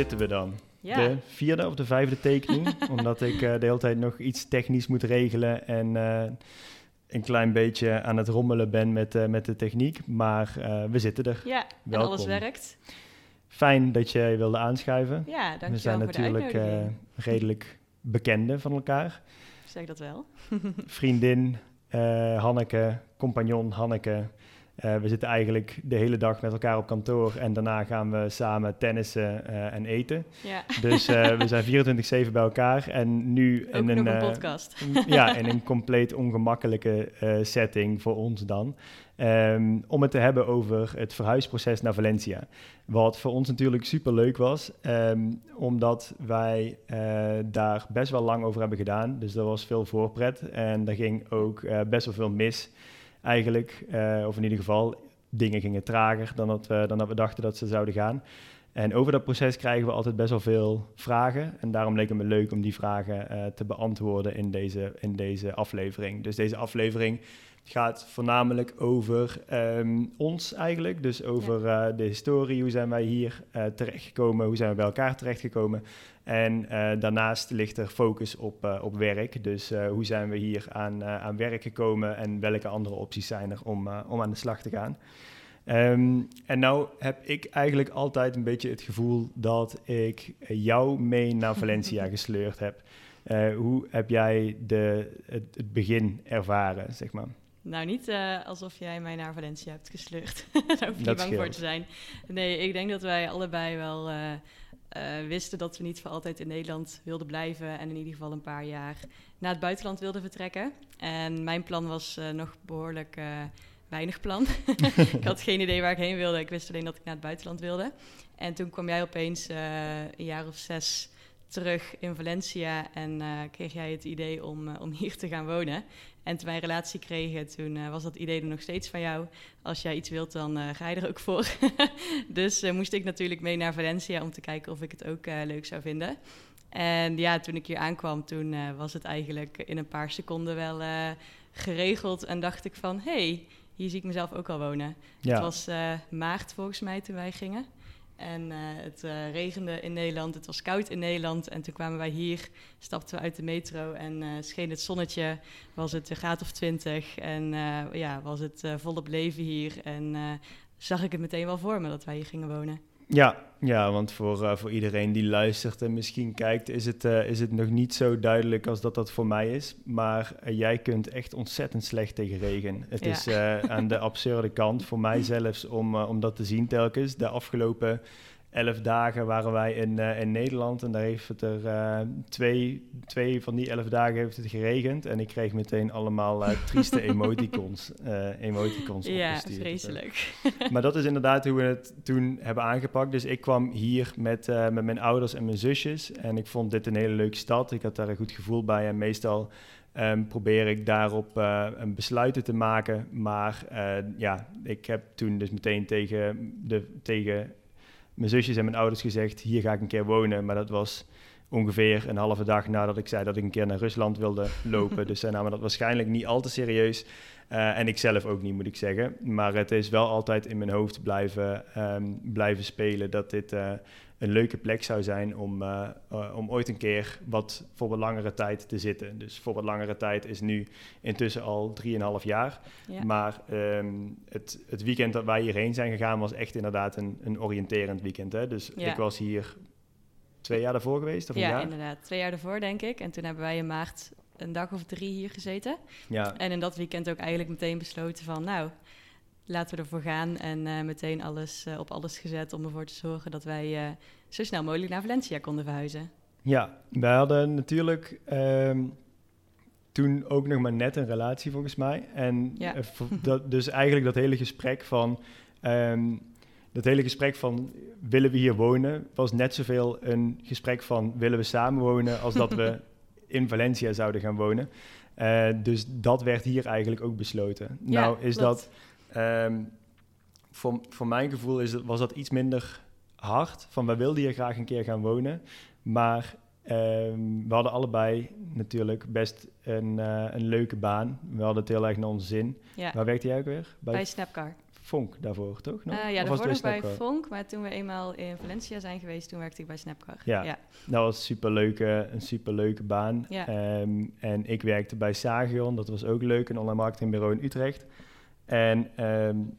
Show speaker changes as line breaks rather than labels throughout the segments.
zitten we dan.
Ja.
De vierde of de vijfde take nu. omdat ik eh, de hele tijd nog iets technisch moet regelen. En eh, een klein beetje aan het rommelen ben met, eh, met de techniek. Maar we zitten er.
Ja, en alles werkt.
Fijn dat jij wilde aanschuiven.
Ja, dankjewel
we zijn natuurlijk redelijk bekenden van elkaar.
zeg dat wel.
Vriendin Hanneke, compagnon Hanneke. Eh, we zitten eigenlijk de hele dag met elkaar op kantoor en daarna gaan we samen tennissen eh, en eten.
Ja,
Dus eh, we zijn 24-7 bij elkaar en nu
ook
in een,
een podcast.
ja, in een compleet ongemakkelijke setting voor ons dan. Ehm, om het te hebben over het verhuisproces naar Valencia. Wat voor ons natuurlijk super leuk was, ehm, omdat wij daar best wel lang over hebben gedaan. Dus er was veel voorpret en er ging ook best wel veel mis eigenlijk. Eh, of in ieder geval, dingen gingen trager dan dat, we, dan dat we dachten dat ze zouden gaan. En over dat proces krijgen we altijd best wel veel vragen. En daarom leek het me leuk om die vragen eh, te beantwoorden in deze, in deze aflevering. Dus deze aflevering gaat voornamelijk over ehm, ons eigenlijk. Dus over eh, de historie, hoe zijn wij hier eh, terechtgekomen, hoe zijn we bij elkaar terechtgekomen. En eh, daarnaast ligt er focus op, eh, op werk. Dus eh, hoe zijn we hier aan, aan werk gekomen en welke andere opties zijn er om, om aan de slag te gaan. Ehm, en nou heb ik eigenlijk altijd een beetje het gevoel dat ik jou mee naar Valencia gesleurd heb. Hoe heb jij de, het, het begin ervaren, zeg maar?
Nou, niet alsof jij mij naar Valencia hebt gesleurd. Daar hoef je niet bang voor te zijn. Nee, ik denk dat wij allebei wel eh, wisten dat we niet voor altijd in Nederland wilden blijven. En in ieder geval een paar jaar naar het buitenland wilden vertrekken. En mijn plan was eh, nog behoorlijk eh, weinig plan. ik had geen idee waar ik heen wilde. Ik wist alleen dat ik naar het buitenland wilde. En toen kwam jij opeens een jaar of zes terug in Valencia en kreeg jij het idee om, om hier te gaan wonen. En toen wij een relatie kregen, toen eh, was dat idee er nog steeds van jou. Als jij iets wilt, dan eh, ga je er ook voor. dus eh, moest ik natuurlijk mee naar Valencia om te kijken of ik het ook leuk zou vinden. En ja, toen ik hier aankwam, toen was het eigenlijk in een paar seconden wel geregeld. En dacht ik van, hé, hey, hier zie ik mezelf ook al wonen. Het was maart volgens mij toen wij gingen. En eh, het eh, regende in Nederland, het was koud in Nederland. En toen kwamen wij hier, stapten we uit de metro en eh, scheen het zonnetje. Was het een graad of twintig en ja, was het volop leven hier. En zag ik het meteen wel voor me dat wij hier gingen wonen.
Ja, ja want voor, eh, voor iedereen die luistert en misschien kijkt, is het, eh, is het nog niet zo duidelijk als dat dat voor mij is. Maar eh, jij kunt echt ontzettend slecht tegen regen. Het
Ja.
is aan de absurde kant, voor mij zelfs, om, om dat te zien telkens. De afgelopen elf dagen waren wij in, eh, in Nederland en daar heeft het er eh, twee, twee van die elf dagen heeft het geregend. En ik kreeg meteen allemaal eh, trieste emoticons, emoticons
Ja,
opgestuurd.
vreselijk.
Maar dat is inderdaad hoe we het toen hebben aangepakt. Dus ik kwam hier met, met mijn ouders en mijn zusjes. En ik vond dit een hele leuke stad. Ik had daar een goed gevoel bij. En meestal ehm, probeer ik daarop een besluiten te maken. Maar ja, ik heb toen dus meteen tegen, de, tegen mijn zusjes en mijn ouders gezegd... hier ga ik een keer wonen. Maar dat was ongeveer een halve dag nadat ik zei dat ik een keer naar Rusland wilde lopen. dus zij namen dat waarschijnlijk niet al te serieus. Eh, en ik zelf ook niet, moet ik zeggen. Maar het is wel altijd in mijn hoofd blijven, ehm, blijven spelen dat dit eh, een leuke plek zou zijn om, eh, eh, om ooit een keer wat voor wat langere tijd te zitten. Dus voor wat langere tijd is nu intussen al 3,5 jaar.
Ja.
Maar ehm, het, het weekend dat wij hierheen zijn gegaan was echt inderdaad een, een oriënterend weekend. Hè? Dus
Ja.
ik was hier twee jaar daarvoor geweest, of een
ja,
jaar?
inderdaad. Twee jaar ervoor, denk ik. En toen hebben wij in maart een dag of drie hier gezeten.
Ja,
En in dat weekend ook eigenlijk meteen besloten van, nou, laten we ervoor gaan. En eh, meteen alles eh, op alles gezet om ervoor te zorgen dat wij eh, zo snel mogelijk naar Valencia konden verhuizen.
Ja, wij hadden natuurlijk ehm, toen ook nog maar net een relatie volgens mij. En
Ja.
dat, dus eigenlijk dat hele gesprek van... ehm, dat hele gesprek van willen we hier wonen... was net zoveel een gesprek van willen we samenwonen... als dat we in Valencia zouden gaan wonen. Dus dat werd hier eigenlijk ook besloten.
Ja,
nou is
klopt.
dat... ehm, voor, voor mijn gevoel is was dat iets minder hard. Van we wilden hier graag een keer gaan wonen. Maar ehm, we hadden allebei natuurlijk best een, eh, een leuke baan. We hadden het heel erg naar onze zin.
Ja,
Waar werkte jij ook weer?
bij Snapcar.
Fonk daarvoor, toch?
Nog? Uh, ja, daarvoor nog bij Fonk, maar toen we eenmaal in Valencia zijn geweest, toen werkte ik bij Snapcar.
Ja, ja. dat was superleuke, een superleuke baan. Ja. Ehm, en ik werkte bij Sagion, dat was ook leuk, een online marketingbureau in Utrecht. En um,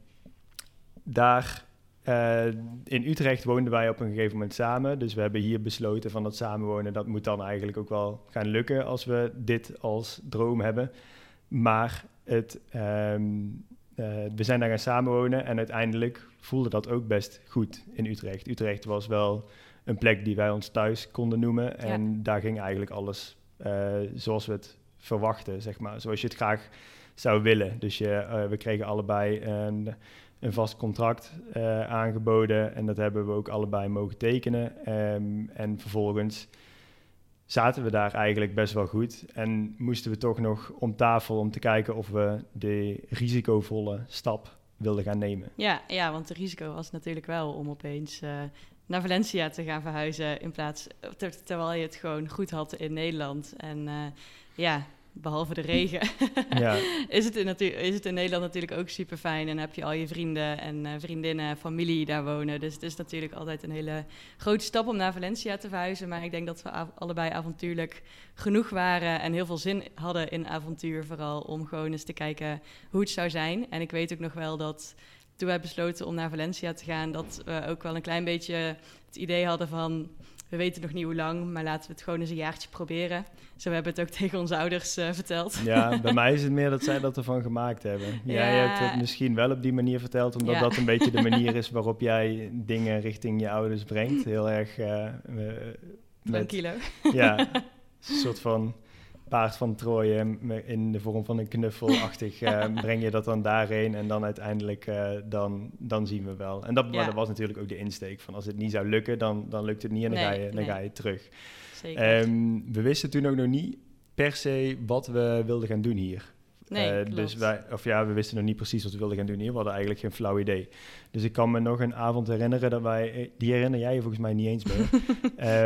daar uh, in Utrecht woonden wij op een gegeven moment samen. Dus we hebben hier besloten van dat samenwonen, dat moet dan eigenlijk ook wel gaan lukken als we dit als droom hebben. Maar het, um, uh, we zijn daar gaan samenwonen en uiteindelijk voelde dat ook best goed in Utrecht. Utrecht was wel een plek die wij ons thuis konden noemen. En daar ging eigenlijk alles uh, zoals we het verwachten, zeg maar. Zoals je het graag zou willen. Dus je, we kregen allebei een een vast contract uh, aangeboden en dat hebben we ook allebei mogen tekenen. Um, en vervolgens zaten we daar eigenlijk best wel goed en moesten we toch nog om tafel om te kijken of we de risicovolle stap wilden gaan nemen.
Ja, ja want het risico was natuurlijk wel om opeens uh, naar Valencia te gaan verhuizen in plaats ter, terwijl je het gewoon goed had in Nederland. En ja, behalve de regen, ja. is, het in is het in Nederland natuurlijk ook super fijn. En heb je al je vrienden en uh, vriendinnen, familie daar wonen. Dus het is natuurlijk altijd een hele grote stap om naar Valencia te verhuizen. Maar ik denk dat we allebei avontuurlijk genoeg waren en heel veel zin hadden in avontuur. Vooral om gewoon eens te kijken hoe het zou zijn. En ik weet ook nog wel dat toen wij besloten om naar Valencia te gaan, dat we ook wel een klein beetje het idee hadden van we weten nog niet hoe lang, maar laten we het gewoon eens een jaartje proberen. Zo hebben we het ook tegen onze ouders uh, verteld.
Ja, bij mij is het meer dat zij dat ervan gemaakt hebben. Ja. Jij hebt het misschien wel op die manier verteld, omdat dat een beetje de manier is waarop jij dingen richting je ouders brengt. Heel erg... Uh,
met, kilo.
Ja, een soort van paard van Troje in de vorm van een knuffelachtig uh, breng je dat dan daarheen en dan uiteindelijk uh, dan, dan zien we wel. En dat, ja. dat, was natuurlijk ook de insteek van als het niet zou lukken, dan, dan lukt het niet en dan, ga, je, dan ga je terug. Zeker. Um, we wisten toen ook nog niet per se wat we wilden gaan doen hier.
Nee, uh,
dus wij, of ja, we wisten nog niet precies wat we wilden gaan doen hier. We hadden eigenlijk geen flauw idee. Dus ik kan me nog een avond herinneren dat wij, eh, die herinner jij je volgens mij niet eens meer.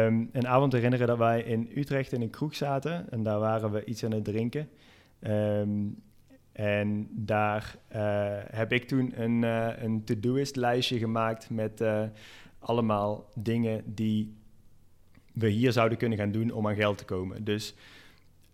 um, een avond herinneren dat wij in Utrecht in een kroeg zaten en daar waren we iets aan het drinken. Um, en daar uh, heb ik toen een, uh, een to-doist lijstje gemaakt met allemaal dingen die we hier zouden kunnen gaan doen om aan geld te komen. Dus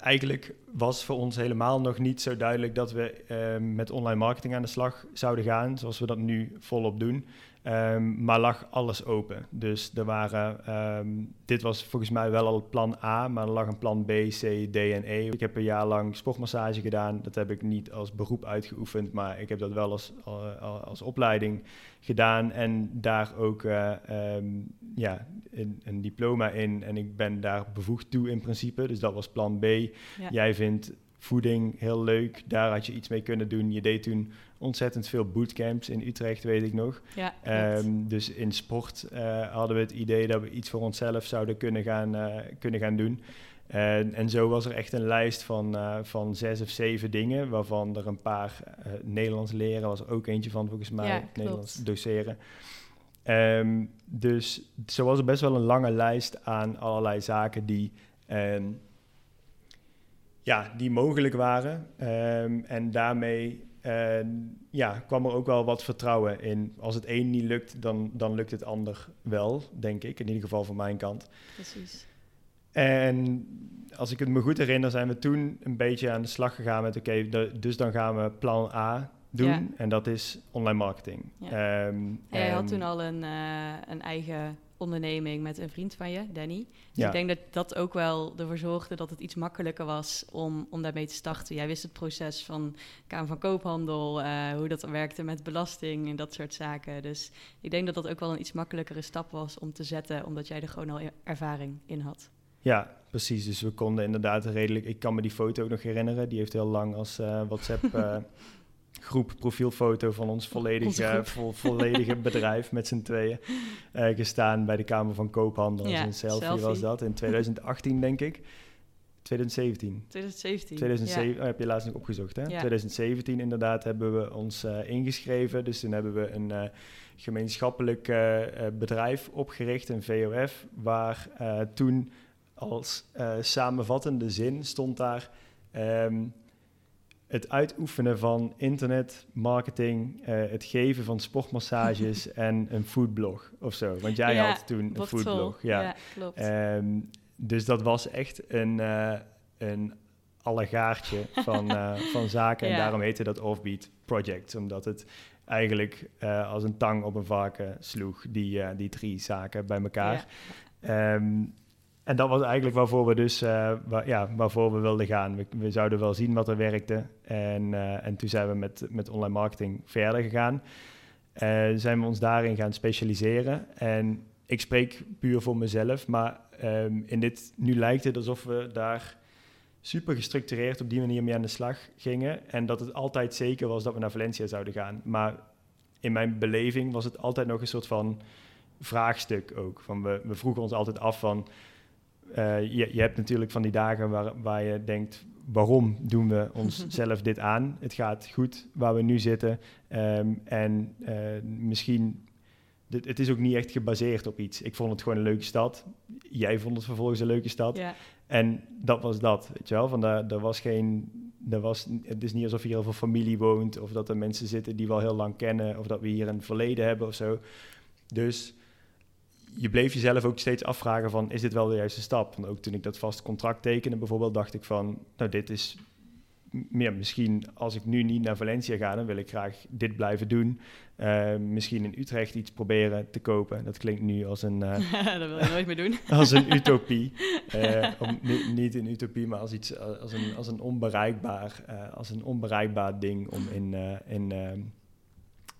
eigenlijk was voor ons helemaal nog niet zo duidelijk dat we uh, met online marketing aan de slag zouden gaan, zoals we dat nu volop doen. Um, maar lag alles open. Dus er waren, um, dit was volgens mij wel al plan A, maar er lag een plan B, C, D en E. Ik heb een jaar lang sportmassage gedaan. Dat heb ik niet als beroep uitgeoefend, maar ik heb dat wel als, als opleiding gedaan. En daar ook uh, um, ja, een, een, diploma in. En ik ben daar bevoegd toe in principe. Dus dat was plan B. Ja. Jij vindt voeding heel leuk. Daar had je iets mee kunnen doen. Je deed toen ontzettend veel bootcamps in Utrecht, weet ik nog.
Ja,
um, dus in sport uh, hadden we het idee dat we iets voor onszelf zouden kunnen gaan, uh, kunnen gaan doen. En, en zo was er echt een lijst van, uh, van zes of zeven dingen, waarvan er een paar Nederlands leren was er ook eentje van, volgens mij, ja, Nederlands doseren. Um, dus zo was er best wel een lange lijst aan allerlei zaken die um, ja, die mogelijk waren. En daarmee uh, ja, kwam er ook wel wat vertrouwen in. Als het een niet lukt, dan, dan lukt het ander wel, denk ik. In ieder geval van mijn kant.
Precies.
En als ik het me goed herinner, zijn we toen een beetje aan de slag gegaan met... oké, okay, dus dan gaan we plan A doen. Ja. En dat is online marketing.
Ja. Um, ja, je had toen al een, uh, een eigen onderneming met een vriend van je, Danny. Dus ja. ik denk dat dat ook wel ervoor zorgde dat het iets makkelijker was om, om daarmee te starten. Jij wist het proces van Kamer van Koophandel, uh, hoe dat werkte met belasting en dat soort zaken. Dus ik denk dat dat ook wel een iets makkelijkere stap was om te zetten, omdat jij er gewoon al ervaring in had.
Ja, precies. Dus we konden inderdaad redelijk... Ik kan me die foto ook nog herinneren. Die heeft heel lang als uh, WhatsApp... Groep profielfoto van ons volledige, vo, volledige bedrijf met z'n tweeën uh, gestaan bij de Kamer van Koophandel. Ja, een selfie, selfie, was dat in 2018, denk ik. 2017.
2017.
2007 ja. oh, heb je laatst nog opgezocht, hè? Ja. 2017 inderdaad hebben we ons uh, ingeschreven. Dus toen hebben we een uh, gemeenschappelijk bedrijf opgericht, een VOF, waar toen als samenvattende zin stond daar... Um, het uitoefenen van internet, marketing, eh, het geven van sportmassages en een foodblog of zo. Want jij had toen een foodblog.
Ja, ja klopt.
Um, dus dat was echt een, uh, een allegaartje van, uh, van zaken. En daarom heette dat Offbeat Project, omdat het eigenlijk als een tang op een varken sloeg, die, die drie zaken bij elkaar. Um, en dat was eigenlijk waarvoor we dus waar, ja, waarvoor we wilden gaan. We, we, zouden wel zien wat er werkte. En, uh, en toen zijn we met, met online marketing verder gegaan. Uh, zijn we ons daarin gaan specialiseren. En ik spreek puur voor mezelf, maar um, in dit, nu lijkt het alsof we daar super gestructureerd op die manier mee aan de slag gingen. En dat het altijd zeker was dat we naar Valencia zouden gaan. Maar in mijn beleving was het altijd nog een soort van vraagstuk ook. Van we, we vroegen ons altijd af van uh, je, je, hebt natuurlijk van die dagen waar, waar je denkt, waarom doen we onszelf dit aan? Het gaat goed waar we nu zitten. Um, en uh, misschien, dit, het is ook niet echt gebaseerd op iets. Ik vond het gewoon een leuke stad. Jij vond het vervolgens een leuke stad. Ja. En dat was dat, weet je wel. Van daar, er was geen, er was, het is niet alsof hier heel veel familie woont... of dat er mensen zitten die we al heel lang kennen... of dat we hier een verleden hebben of zo. Dus je bleef jezelf ook steeds afvragen van, is dit wel de juiste stap? Want ook toen ik dat vast contract tekende bijvoorbeeld, dacht ik van, nou dit is meer misschien als ik nu niet naar Valencia ga, dan wil ik graag dit blijven doen. Uh, misschien in Utrecht iets proberen te kopen. Dat klinkt nu als een... Uh,
dat wil je nooit meer doen.
als een utopie. Uh, om, niet, niet, een utopie, maar als, iets, als, een, als, een, onbereikbaar, als een onbereikbaar ding om in... in ehm,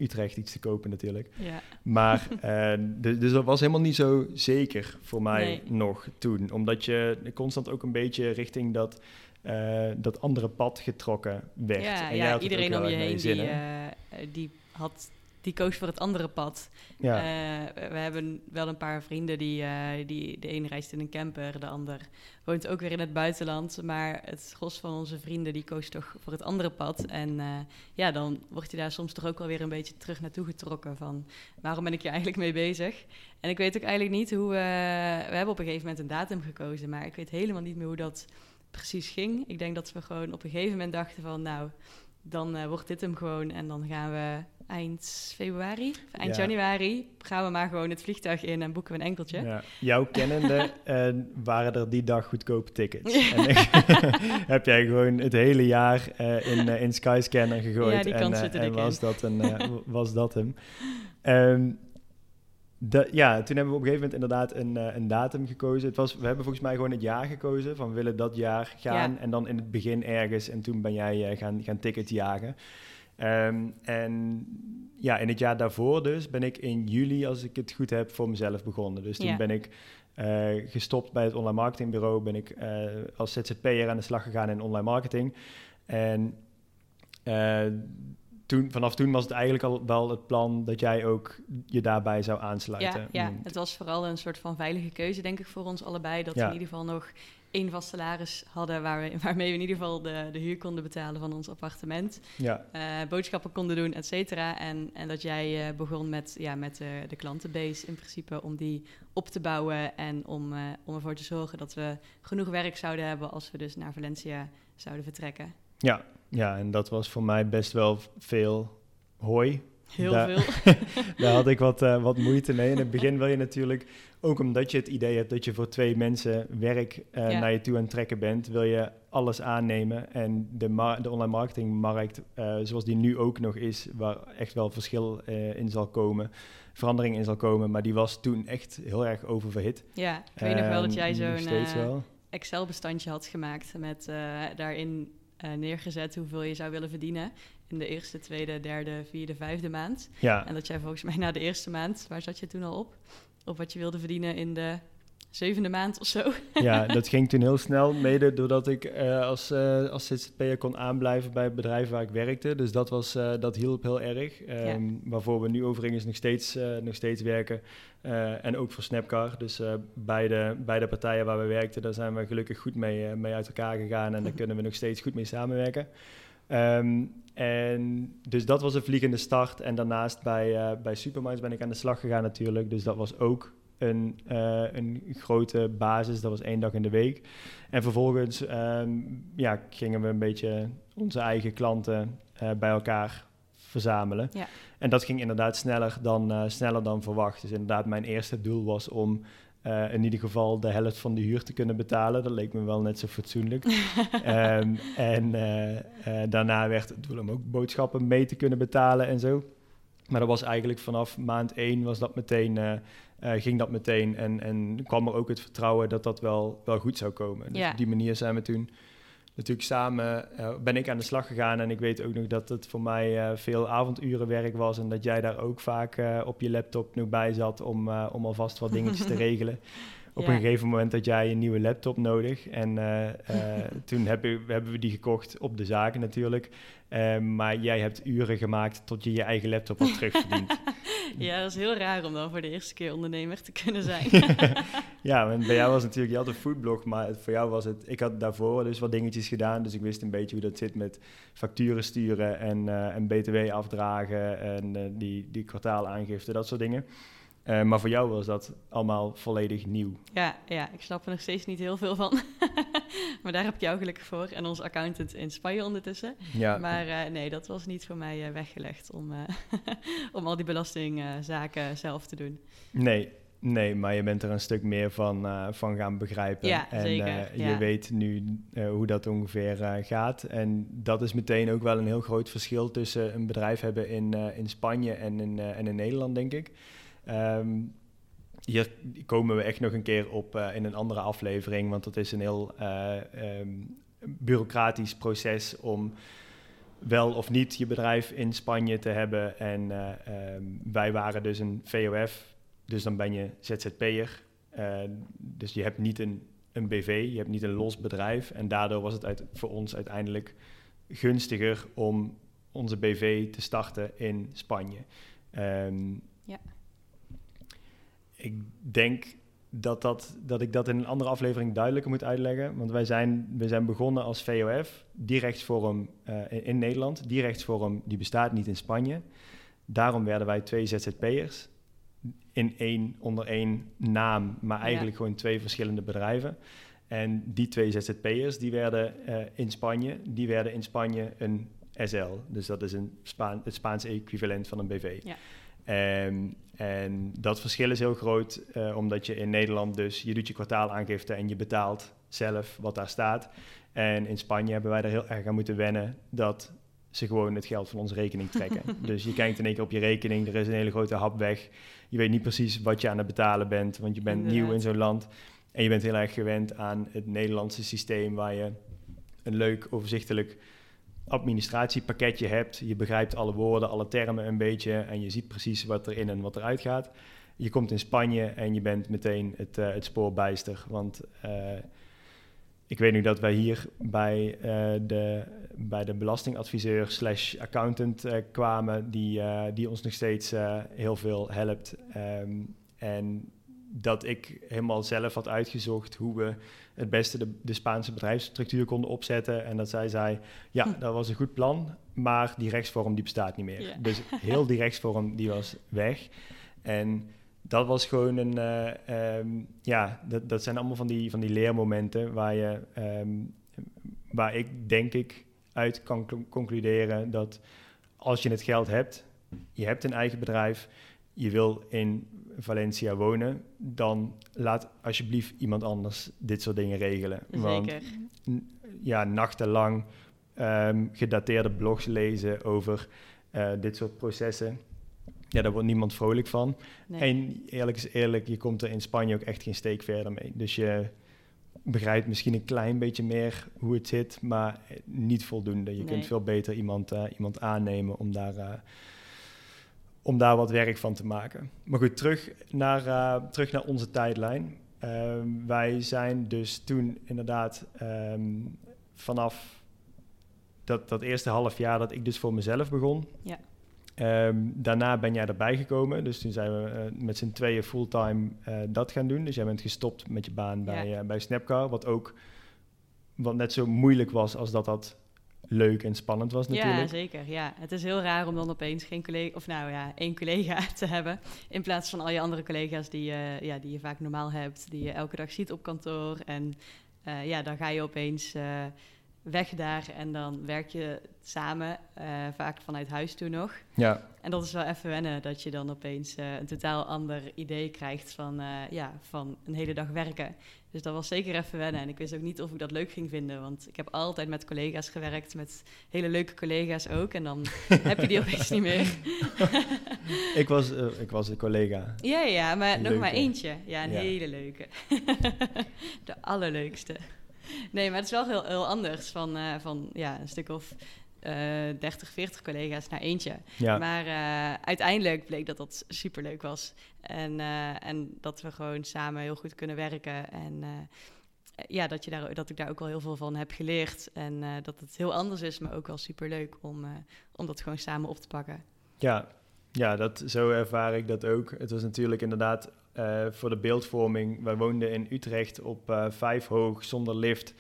Utrecht iets te kopen natuurlijk. Ja. Maar uh, dus, dus dat was helemaal niet zo zeker voor mij nog toen. Omdat je constant ook een beetje richting dat, uh, dat andere pad getrokken werd.
Ja, en ja iedereen om je heen die, uh, die had die koos voor het andere pad. Ja. Uh, we hebben wel een paar vrienden die, uh, die... De een reist in een camper, de ander woont ook weer in het buitenland. Maar het gros van onze vrienden die koos toch voor het andere pad. En uh, ja, dan word je daar soms toch ook wel weer een beetje terug naartoe getrokken van... waarom ben ik hier eigenlijk mee bezig? En ik weet ook eigenlijk niet hoe... we hebben op een gegeven moment een datum gekozen, maar ik weet helemaal niet meer hoe dat precies ging. Ik denk dat we gewoon op een gegeven moment dachten van... nou, dan wordt dit hem gewoon en dan gaan we eind februari, eind januari, gaan we maar gewoon het vliegtuig in en boeken we een enkeltje. Ja.
Jouw kennende uh, waren er die dag goedkope tickets. En heb jij gewoon het hele jaar uh, in, uh, in Skyscanner gegooid. Ja, die en, en was, dat een, was dat hem. Um, ja, toen hebben we op een gegeven moment inderdaad een, een datum gekozen. Het was, we hebben volgens mij gewoon het jaar gekozen van we willen dat jaar gaan. En dan in het begin ergens. En toen ben jij gaan, gaan tickets jagen. Um, en ja, in het jaar daarvoor dus ben ik in juli, als ik het goed heb, voor mezelf begonnen. Dus toen ben ik uh, gestopt bij het online marketingbureau, ben ik uh, als ZZP'er aan de slag gegaan in online marketing. En uh, toen, vanaf toen was het eigenlijk al wel het plan dat jij ook je daarbij zou aansluiten.
Ja, ja. het was vooral een soort van veilige keuze, denk ik, voor ons allebei. Dat we in ieder geval nog één vast salaris hadden waar we, waarmee we in ieder geval de, de huur konden betalen van ons appartement. Ja. Uh, boodschappen konden doen, et cetera. En, en dat jij uh, begon met, ja, met uh, de klantenbase in principe om die op te bouwen en om, om ervoor te zorgen dat we genoeg werk zouden hebben als we dus naar Valencia zouden vertrekken.
Ja, ja en dat was voor mij best wel veel hooi.
Heel veel.
daar had ik wat, wat moeite mee. In het begin wil je natuurlijk ook omdat je het idee hebt dat je voor twee mensen werk uh, naar je toe aan het trekken bent, wil je alles aannemen. En de, de online marketingmarkt, uh, zoals die nu ook nog is, waar echt wel verschil in zal komen, verandering in zal komen, maar die was toen echt heel erg oververhit.
Ja, ik weet nog wel dat jij zo'n Excel-bestandje had gemaakt met daarin neergezet hoeveel je zou willen verdienen in de eerste, tweede, derde, vierde, vijfde maand. Ja. En dat jij volgens mij na de eerste maand, waar zat je toen al op? Of wat je wilde verdienen in de zevende maand of zo.
Ja, dat ging toen heel snel, mede doordat ik uh, als, uh, als ZZP'er kon aanblijven bij het bedrijf waar ik werkte. Dus dat, was, uh, dat hielp heel erg. Um, Waarvoor we nu overigens nog steeds, nog steeds werken. en ook voor Snapcar. Dus beide, beide partijen waar we werkten, daar zijn we gelukkig goed mee, mee uit elkaar gegaan. En daar kunnen we nog steeds goed mee samenwerken. Um, en dus dat was een vliegende start. En daarnaast bij, uh, bij Superminds ben ik aan de slag gegaan natuurlijk. Dus dat was ook een, uh, een grote basis. Dat was één dag in de week. En vervolgens ehm, ja, gingen we een beetje onze eigen klanten uh, bij elkaar verzamelen. Ja. En dat ging inderdaad sneller dan, sneller dan verwacht. Dus inderdaad, mijn eerste doel was om uh, in ieder geval de helft van de huur te kunnen betalen. Dat leek me wel net zo fatsoenlijk. um, en daarna werd het doel om ook boodschappen mee te kunnen betalen en zo. Maar dat was eigenlijk vanaf maand één was dat meteen, ging dat meteen. En, en kwam er ook het vertrouwen dat dat wel, wel goed zou komen. Dus op die manier zijn we toen natuurlijk samen, uh, ben ik aan de slag gegaan. En ik weet ook nog dat het voor mij veel avondurenwerk was. En dat jij daar ook vaak op je laptop nog bij zat om, om alvast wat dingetjes te regelen. Op een gegeven moment had jij een nieuwe laptop nodig. En toen hebben we die gekocht op de zaken natuurlijk. Um, maar jij hebt uren gemaakt tot je je eigen laptop had terugverdiend.
ja, dat is heel raar om dan voor de eerste keer ondernemer te kunnen zijn.
ja, want bij jou was natuurlijk, je had een foodblog, maar voor jou was het, ik had daarvoor dus wat dingetjes gedaan, dus ik wist een beetje hoe dat zit met facturen sturen en, uh, en btw afdragen en uh, die, die kwartaalaangifte, dat soort dingen. Uh, maar voor jou was dat allemaal volledig nieuw.
Ja, ja, ik snap er nog steeds niet heel veel van. maar daar heb ik jou gelukkig voor. En onze accountant in Spanje ondertussen. Ja. Maar uh, nee, dat was niet voor mij uh, weggelegd om, om al die belastingzaken zelf te doen.
Nee, nee, maar je bent er een stuk meer van, van gaan begrijpen.
Ja,
en
zeker.
je weet nu hoe dat ongeveer gaat. En dat is meteen ook wel een heel groot verschil tussen een bedrijf hebben in, in Spanje en in, en in Nederland, denk ik. Um, hier komen we echt nog een keer op uh, in een andere aflevering, want dat is een heel uh, um, bureaucratisch proces om wel of niet je bedrijf in Spanje te hebben. En uh, um, wij waren dus een VOF, dus dan ben je ZZP'er. dus je hebt niet een, een BV, je hebt niet een los bedrijf. En daardoor was het uit, voor ons uiteindelijk gunstiger om onze BV te starten in Spanje. Ja ik denk dat, dat, dat ik dat in een andere aflevering duidelijker moet uitleggen. Want wij zijn, we zijn begonnen als VOF. Die rechtsvorm uh, in, in, Nederland. Die rechtsvorm die bestaat niet in Spanje. Daarom werden wij twee ZZP'ers. In één, onder één naam, maar eigenlijk gewoon twee verschillende bedrijven. En die twee ZZP'ers, die werden uh, in Spanje, die werden in Spanje een SL. Dus dat is een Spaan, het Spaanse equivalent van een BV. Ja. Um, en dat verschil is heel groot, uh, omdat je in Nederland dus, je doet je kwartaalaangifte en je betaalt zelf wat daar staat. En in Spanje hebben wij er heel erg aan moeten wennen dat ze gewoon het geld van onze rekening trekken. dus je kijkt in één keer op je rekening, er is een hele grote hap weg. Je weet niet precies wat je aan het betalen bent, want je bent nieuw in zo'n land. En je bent heel erg gewend aan het Nederlandse systeem waar je een leuk, overzichtelijk administratiepakketje hebt. Je begrijpt alle woorden, alle termen een beetje en je ziet precies wat er in en wat eruit gaat. Je komt in Spanje en je bent meteen het, uh, het spoor. Want uh, ik weet nu dat wij hier bij, uh, de, bij de belastingadviseur slash accountant kwamen, die, die ons nog steeds heel veel helpt. Um, en dat ik helemaal zelf had uitgezocht hoe we het beste de, de, Spaanse bedrijfsstructuur konden opzetten. En dat zij zei, ja, hm. dat was een goed plan, maar die rechtsvorm die bestaat niet meer. Dus heel die rechtsvorm die was weg. En dat was gewoon een, uh, um, ja, dat, dat zijn allemaal van die, van die leermomenten waar je, um, waar ik denk ik uit kan concluderen dat als je het geld hebt, je hebt een eigen bedrijf, je wil in Valencia wonen, dan laat alsjeblieft iemand anders dit soort dingen regelen.
Zeker. Want
ja, nachtenlang um, gedateerde blogs lezen over uh, dit soort processen. Ja, daar wordt niemand vrolijk van. Nee. En eerlijk is eerlijk, je komt er in Spanje ook echt geen steek verder mee. Dus je begrijpt misschien een klein beetje meer hoe het zit, maar niet voldoende. Je nee. kunt veel beter iemand, uh, iemand aannemen om daar... Uh, om daar wat werk van te maken. Maar goed, terug naar, uh, terug naar onze tijdlijn. Um, wij zijn dus toen inderdaad um, vanaf dat, dat eerste half jaar dat ik dus voor mezelf begon. Ja. Um, daarna ben jij erbij gekomen. Dus toen zijn we uh, met z'n tweeën fulltime uh, dat gaan doen. Dus jij bent gestopt met je baan bij, ja. bij Snapcar. Wat ook wat net zo moeilijk was als dat dat leuk en spannend was natuurlijk.
Ja, zeker. Ja. Het is heel raar om dan opeens geen collega, of nou ja, één collega te hebben. In plaats van al je andere collega's die, je ja, die je vaak normaal hebt, die je elke dag ziet op kantoor. En uh, ja, dan ga je opeens uh, weg daar en dan werk je samen, uh, vaak vanuit huis toe nog.
Ja.
En dat is wel even wennen, dat je dan opeens een totaal ander idee krijgt van, ja, van een hele dag werken. Dus dat was zeker even wennen. En ik wist ook niet of ik dat leuk ging vinden. Want ik heb altijd met collega's gewerkt, met hele leuke collega's ook. En dan heb je die opeens niet meer.
ik, was, ik was een collega.
Ja, ja, maar nog maar eentje. Ja, een hele leuke. De allerleukste. Nee, maar het is wel heel, heel anders van, uh, van ja, een stuk of uh, 30, 40 collega's naar eentje.
Ja.
Maar uh, uiteindelijk bleek dat dat superleuk was. En, uh, en dat we gewoon samen heel goed kunnen werken. En ja, dat, je daar, dat ik daar ook wel heel veel van heb geleerd. En dat het heel anders is, maar ook wel superleuk om, om dat gewoon samen op te pakken.
Ja, ja dat, zo ervaar ik dat ook. Het was natuurlijk inderdaad voor de beeldvorming. Wij woonden in Utrecht op vijf hoog zonder lift.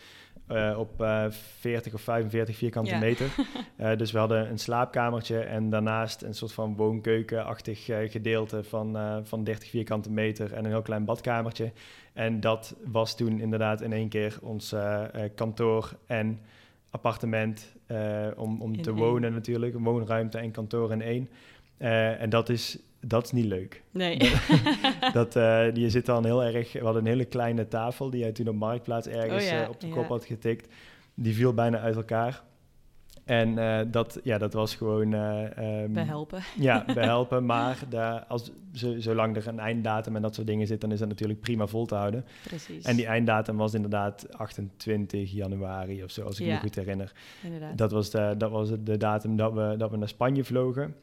Uh, op uh, 40 of 45 vierkante
Ja.
meter. Dus we hadden een slaapkamertje en daarnaast een soort van woonkeukenachtig gedeelte van, van 30 vierkante meter en een heel klein badkamertje. En dat was toen inderdaad in één keer ons kantoor en appartement om, om
In
te
één.
wonen natuurlijk. Een woonruimte en kantoor in één. en dat is, dat is niet leuk.
Nee.
dat, uh, je zit dan heel erg... We hadden een hele kleine tafel die hij toen op Marktplaats ergens
Oh ja,
uh, op de
ja.
kop had getikt. Die viel bijna uit elkaar. En uh, dat, ja, dat was gewoon... Um,
Behelpen.
Ja, behelpen. maar daar, als, zo, zolang er een einddatum en dat soort dingen zit... dan is dat natuurlijk prima vol te houden.
Precies.
En die einddatum was inderdaad 28 januari of zo, als ik
Ja.
me goed herinner.
Inderdaad.
Dat was de, dat was de datum dat we, dat we naar Spanje vlogen.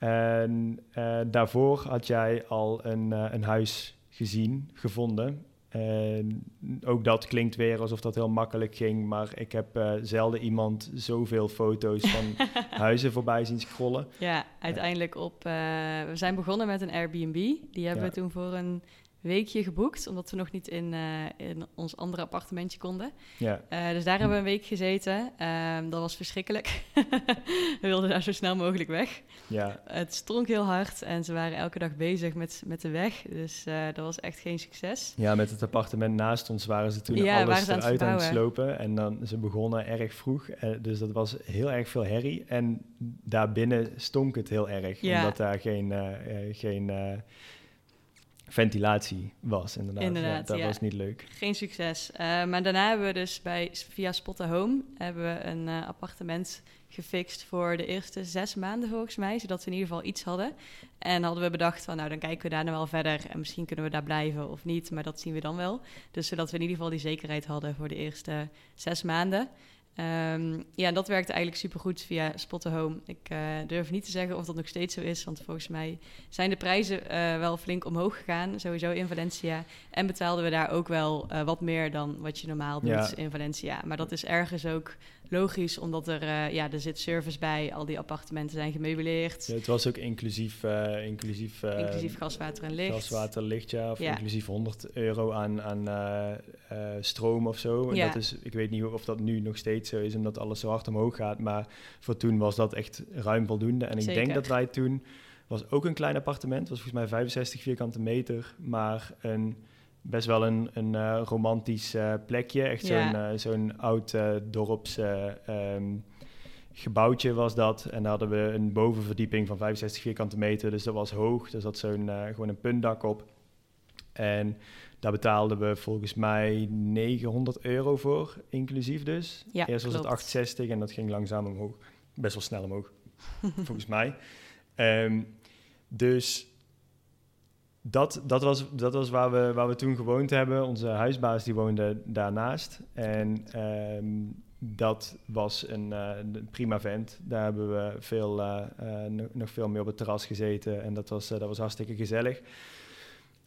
En uh, daarvoor had jij al een, uh, een huis gezien, gevonden. En ook dat klinkt weer alsof dat heel makkelijk ging, maar ik heb uh, zelden iemand zoveel foto's van huizen voorbij zien scrollen.
Ja, uiteindelijk op. We zijn begonnen met een Airbnb. Die hebben
Ja.
we toen voor een weekje geboekt, omdat we nog niet in, uh, in ons andere appartementje konden.
Ja,
Uh, dus daar hebben we een week gezeten. Um, dat was verschrikkelijk. we wilden daar zo snel mogelijk weg.
ja,
Het stonk heel hard en ze waren elke dag bezig met, met de weg. Dus uh, dat was echt geen succes.
ja, met het appartement naast ons waren ze toen
Ja,
alles
ze aan het
eruit aan het slopen. En dan, ze begonnen erg vroeg, eh, dus dat was heel erg veel herrie. En daarbinnen stonk het heel erg,
Ja.
omdat daar geen... eh, eh, geen eh, ventilatie was, inderdaad.
Inderdaad,
ja, dat
ja.
was niet leuk.
Geen succes. Uh, maar daarna hebben we dus bij, via Spot Home hebben we een uh, appartement gefixt voor de eerste zes maanden volgens mij, zodat we in ieder geval iets hadden. En hadden we bedacht van, nou dan kijken we daar nou wel verder en misschien kunnen we daar blijven of niet, maar dat zien we dan wel. Dus zodat we in ieder geval die zekerheid hadden voor de eerste zes maanden. Um, ja, dat werkte eigenlijk supergoed via Spot Home. Ik uh, durf niet te zeggen of dat nog steeds zo is, want volgens mij zijn de prijzen uh, wel flink omhoog gegaan, sowieso in Valencia. En betaalden we daar ook wel uh, wat meer dan wat je normaal doet
Ja.
in Valencia. Maar dat is ergens ook logisch, omdat er, uh, ja, er zit service bij, al die appartementen zijn gemeubileerd.
Ja, het was ook inclusief... Uh, inclusief, uh,
inclusief gaswater en licht.
Gaswater, licht, ja. Of
Ja.
inclusief 100 euro aan, aan stroom of zo. En
Ja.
dat is, ik weet niet of dat nu nog steeds zo is, omdat alles zo hard omhoog gaat. Maar voor toen was dat echt ruim voldoende. En ik
Zeker.
denk dat wij toen... was ook een klein appartement. was volgens mij 65 vierkante meter. Maar een, best wel een, een uh, romantisch uh, plekje. Echt
Ja.
zo'n uh, zo'n oud dorps... Um, gebouwtje was dat. En daar hadden we een bovenverdieping van 65 vierkante meter. Dus dat was hoog. Er zat zo'n gewoon een puntdak op. En daar betaalden we volgens mij 900 euro voor, inclusief dus.
Ja,
Eerst was
klopt.
het 860 en dat ging langzaam omhoog. Best wel snel omhoog, volgens mij. Um, dus dat, dat, was, dat was waar we, waar we toen gewoond hebben. Onze huisbaas die woonde daarnaast. En um, dat was een, uh, een, prima vent. Daar hebben we veel, uh, uh, nog, veel meer op het terras gezeten. En dat was, dat was hartstikke gezellig.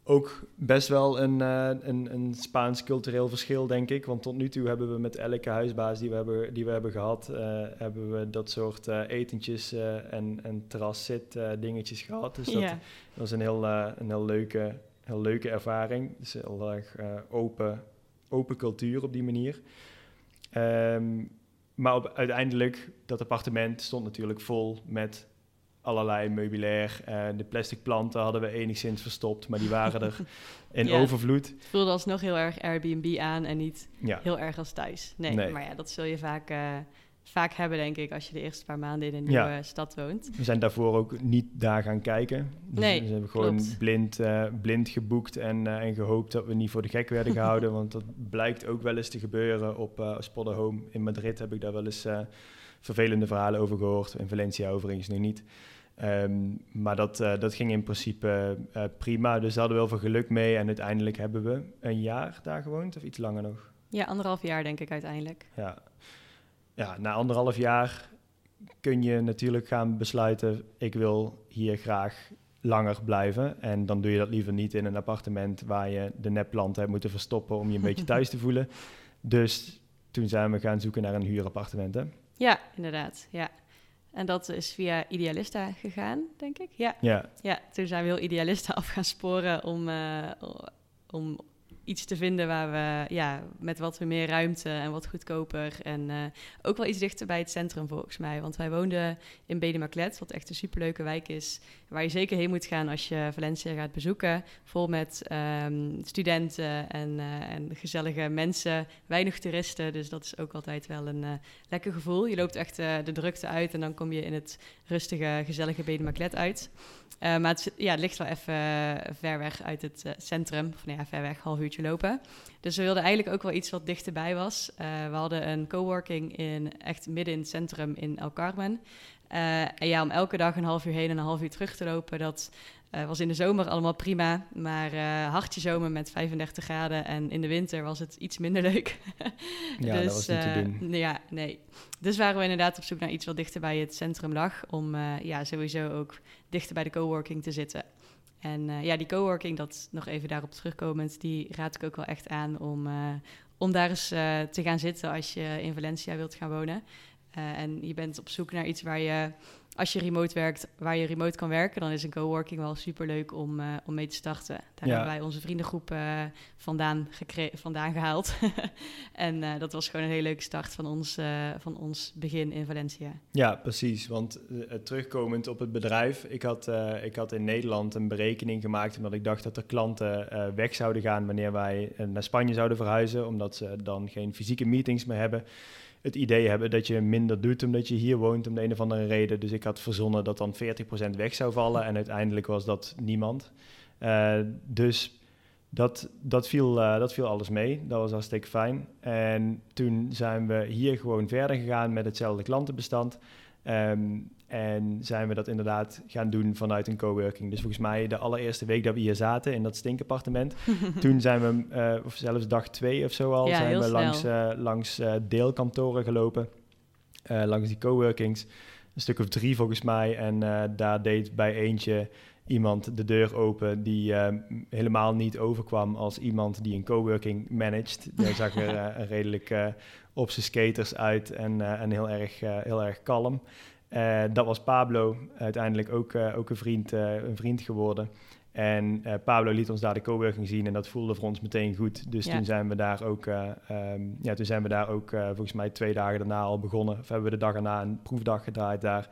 Ook best wel een, een, een Spaans cultureel verschil, denk ik. Want tot nu toe hebben we met elke huisbaas die we hebben, die we hebben gehad... hebben we dat soort etentjes en, en dingetjes gehad. Dus dat, was een heel, een heel, leuke, heel leuke ervaring. Dus heel erg open, open cultuur op die manier. Um, maar op, uiteindelijk, dat appartement stond natuurlijk vol met allerlei meubilair. Uh, de plastic planten hadden we enigszins verstopt, maar die waren er in overvloed.
Het voelde alsnog heel erg Airbnb aan en niet heel erg als thuis. Nee, maar ja, dat zul je vaak, uh, vaak hebben, denk ik, als je de eerste paar maanden in een nieuwe stad woont.
We zijn daarvoor ook niet daar gaan kijken. Dus
nee,
we hebben gewoon blind, uh, blind geboekt en, en gehoopt dat we niet voor de gek werden gehouden. want dat blijkt ook wel eens te gebeuren op uh, Home in Madrid. Heb ik daar wel eens vervelende verhalen over gehoord. In Valencia overigens nog niet. Ehm, maar dat, uh, dat ging in principe uh, prima. Dus daar hadden we wel veel geluk mee. En uiteindelijk hebben we een jaar daar gewoond, of iets langer nog?
Ja, anderhalf jaar denk ik uiteindelijk.
Ja, ja na anderhalf jaar kun je natuurlijk gaan besluiten... ik wil hier graag langer blijven. En dan doe je dat liever niet in een appartement... waar je de nepplanten hebt moeten verstoppen... om je een beetje thuis te voelen. Dus toen zijn we gaan zoeken naar een huurappartement, hè?
Ja, inderdaad, ja. En dat is via Idealista gegaan, denk ik. Ja.
Ja.
ja toen zijn we heel Idealista af gaan sporen om, uh, om iets te vinden waar we ja, met wat meer ruimte en wat goedkoper. En uh, ook wel iets dichter bij het centrum volgens mij. Want wij woonden in Bedemaclet, wat echt een superleuke wijk is. Waar je zeker heen moet gaan als je Valencia gaat bezoeken. Vol met um, studenten en, uh, en gezellige mensen. Weinig toeristen, dus dat is ook altijd wel een uh, lekker gevoel. Je loopt echt de drukte uit en dan kom je in het rustige, gezellige Bedemaclet uit. Maar het, ja, het ligt wel even ver weg uit het centrum. Of nou ja, ver weg, half lopen. Dus we wilden eigenlijk ook wel iets wat dichterbij was. Uh, we hadden een coworking in, echt midden in het centrum in El Carmen. en ja, om elke dag een half uur heen en een half uur terug te lopen, dat uh, was in de zomer allemaal prima, maar uh, hartje zomer met 35 graden en in de winter was het iets minder leuk.
ja, dus, dat was niet te
doen. Ja, nee. Dus waren we inderdaad op zoek naar iets wat dichter bij het centrum lag, om ja, sowieso ook dichter bij de coworking te zitten. En ja, die coworking, dat nog even daarop terugkomend, die raad ik ook wel echt aan om, om daar eens te gaan zitten als je in Valencia wilt gaan wonen. en je bent op zoek naar iets waar je als je remote werkt, waar je remote kan werken, dan is een coworking wel super leuk om, uh, om mee te starten. Daar hebben wij onze vriendengroep uh, vandaan, vandaan gehaald. en uh, dat was gewoon een hele leuke start van ons, van ons begin in Valencia.
Ja, precies. Want terugkomend op het bedrijf, ik had, ik had in Nederland een berekening gemaakt omdat ik dacht dat er klanten weg zouden gaan wanneer wij naar Spanje zouden verhuizen, omdat ze dan geen fysieke meetings meer hebben het idee hebben dat je minder doet omdat je hier woont om de een of andere reden. Dus ik had verzonnen dat dan 40% weg zou vallen en uiteindelijk was dat niemand. Uh, dus dat, dat, viel, uh, dat viel alles mee. Dat was hartstikke fijn. En toen zijn we hier gewoon verder gegaan met hetzelfde klantenbestand. Um, en zijn we dat inderdaad gaan doen vanuit een coworking. Dus volgens mij de allereerste week dat we hier zaten in dat stinkappartement. toen zijn we, uh, of zelfs dag twee of zo al, zijn we langs, uh, langs uh, deelkantoren gelopen. langs die coworkings. Een stuk of drie volgens mij. En daar deed bij eentje iemand de deur open die helemaal niet overkwam als iemand die een coworking managed. Hij zag er redelijk op zijn skaters uit en, en heel, erg, heel erg kalm. Uh, dat was Pablo, uiteindelijk ook, uh, ook een, vriend, uh, een vriend geworden. En Pablo liet ons daar de coworking zien en dat voelde voor ons meteen goed. Dus ja. toen zijn we daar ook, um, ja, toen zijn we daar ook volgens mij twee dagen daarna al begonnen. Of hebben we de dag erna een proefdag gedraaid daar.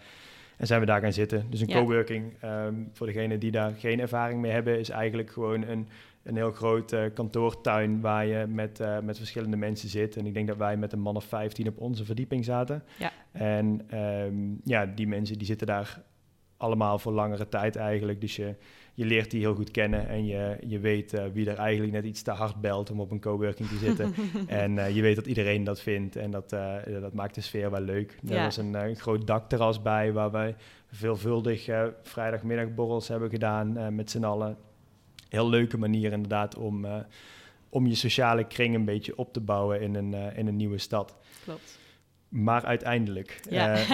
En zijn we daar gaan zitten. Dus een ja. coworking, um, voor degenen die daar geen ervaring mee hebben, is eigenlijk gewoon een een heel groot uh, kantoortuin waar je met, uh, met verschillende mensen zit. En ik denk dat wij met een man of 15 op onze verdieping zaten.
Ja.
En um, ja, die mensen die zitten daar allemaal voor langere tijd eigenlijk. Dus je, je leert die heel goed kennen en je, je weet uh, wie er eigenlijk net iets te hard belt om op een coworking te zitten. en je weet dat iedereen dat vindt en dat, dat maakt de sfeer wel leuk. Ja. Er was een, een groot dakterras bij waar wij veelvuldig vrijdagmiddagborrels hebben gedaan met z'n allen heel leuke manier inderdaad om, om je sociale kring een beetje op te bouwen in een, in een nieuwe stad.
Klopt.
Maar uiteindelijk, ja. uh,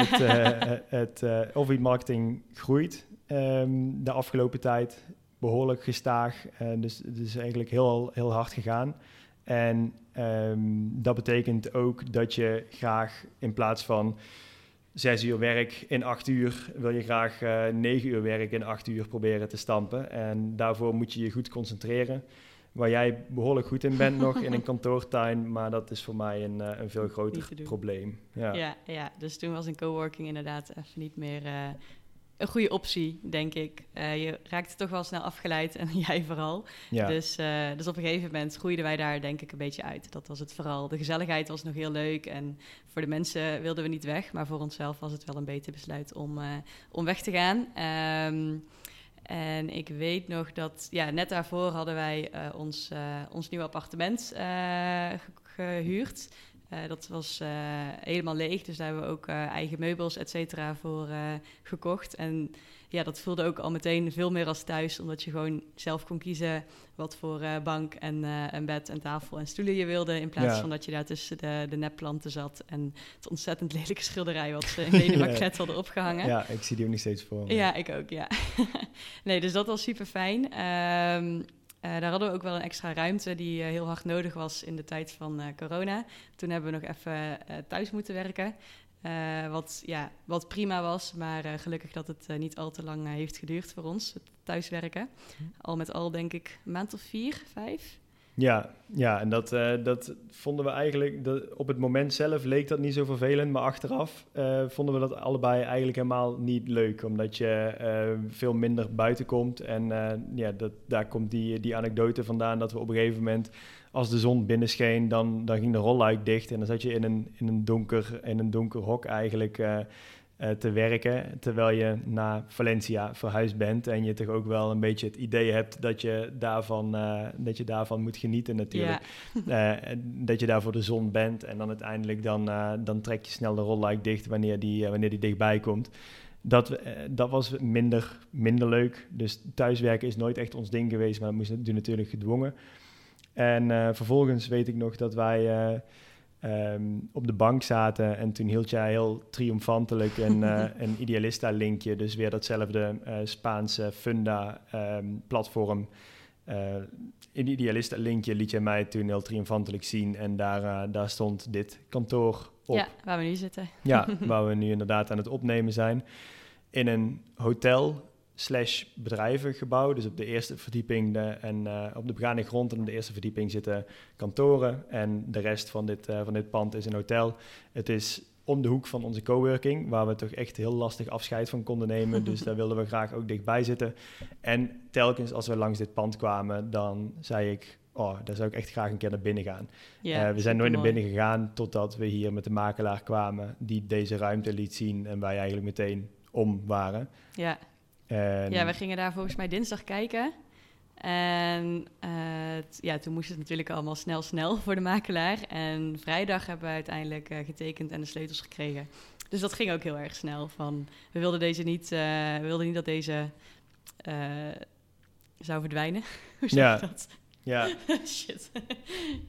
het, het marketing groeit um, de afgelopen tijd behoorlijk gestaag. dus het is eigenlijk heel, heel hard gegaan. En um, dat betekent ook dat je graag in plaats van zes uur werk in acht uur wil je graag negen uur werk in acht uur proberen te stampen. En daarvoor moet je je goed concentreren. Waar jij behoorlijk goed in bent nog in een kantoortuin, maar dat is voor mij een, uh, een veel groter probleem. Ja.
Ja, ja, dus toen was een coworking inderdaad even niet meer eh, een goede optie, denk ik. Eh, je raakte toch wel snel afgeleid en jij vooral.
Ja.
Dus, eh, dus op een gegeven moment groeiden wij daar denk ik een beetje uit. Dat was het vooral. De gezelligheid was nog heel leuk en voor de mensen wilden we niet weg. Maar voor onszelf was het wel een beter besluit om, eh, om weg te gaan. Ehm, en ik weet nog dat, ja, net daarvoor hadden wij eh, ons, eh, ons nieuwe appartement ge- gehuurd. Eh, dat was eh, helemaal leeg, dus daar hebben we ook eh, eigen meubels, et cetera, voor gekocht. En ja, dat voelde ook al meteen veel meer als thuis, omdat je gewoon zelf kon kiezen wat voor bank en een bed en tafel en stoelen je wilde, in plaats
Ja.
van dat je daar tussen de, de nepplanten zat en het ontzettend lelijke schilderij wat ze in Denemarken
Ja.
hadden opgehangen.
ja, ik zie die ook nog steeds voor me.
Ja, ik ook, ja. nee, dus dat was super fijn. Daar hadden we ook wel een extra ruimte die eh, heel hard nodig was in de tijd van eh, corona. Toen hebben we nog even eh, thuis moeten werken. Eh, wat, ja, wat prima was, maar eh, gelukkig dat het eh, niet al te lang eh, heeft geduurd voor ons, het thuiswerken. Al met al denk ik een maand of vier, vijf.
Ja, ja en dat, eh, dat vonden we eigenlijk, op het moment zelf leek dat niet zo vervelend, maar achteraf eh, vonden we dat allebei eigenlijk helemaal niet leuk, omdat je eh, veel minder buiten komt. En ja, dat, daar komt die, die anekdote vandaan dat we op een gegeven moment, als de zon binnenscheen, dan, dan ging de rolluik dicht en dan zat je in een, in een, donker, in een donker hok eigenlijk... eh, te werken, terwijl je naar Valencia verhuisd bent en je toch ook wel een beetje het idee hebt dat je daarvan, eh, dat je daarvan moet genieten natuurlijk.
Ja,
Eh, dat je daar voor de zon bent en dan uiteindelijk dan, dan trek je snel de rolluik dicht wanneer die, wanneer die dichtbij komt. Dat, dat was minder, minder leuk. Dus thuiswerken is nooit echt ons ding geweest, maar dat moest natuurlijk gedwongen. En vervolgens weet ik nog dat wij eh, ehm, op de bank zaten en toen hield jij heel triomfantelijk een, eh, een Idealista-linkje. Dus weer datzelfde eh, Spaanse Funda-platform. Eh, in Idealista-linkje liet jij mij toen heel triomfantelijk zien en daar, daar stond dit kantoor op.
ja, waar we nu zitten.
Ja, waar we nu inderdaad aan het opnemen zijn. In een hotel slash bedrijvengebouw. Dus op de eerste verdieping de, en eh, op de begane grond en op de eerste verdieping zitten kantoren. En de rest van dit, eh, van dit pand is een hotel. Het is om de hoek van onze coworking, waar we toch echt heel lastig afscheid van konden nemen. Dus daar wilden we graag ook dichtbij zitten. En telkens als we langs dit pand kwamen, dan zei ik... Oh, daar zou ik echt graag een keer naar binnen gaan. Eh, we zijn nooit naar binnen gegaan totdat we hier met de makelaar kwamen, die deze ruimte liet zien en wij eigenlijk meteen om waren.
Ja,
En,
Ja, we gingen daar volgens mij dinsdag kijken. En eh, ja, toen moest het natuurlijk allemaal snel, snel voor de makelaar. En vrijdag hebben we uiteindelijk eh, getekend en de sleutels gekregen. Dus dat ging ook heel erg snel. Van, we, wilden deze niet, eh, we wilden niet dat deze zou verdwijnen. Hoe zeg
Ja.
je dat?
ja,
Shit. Ik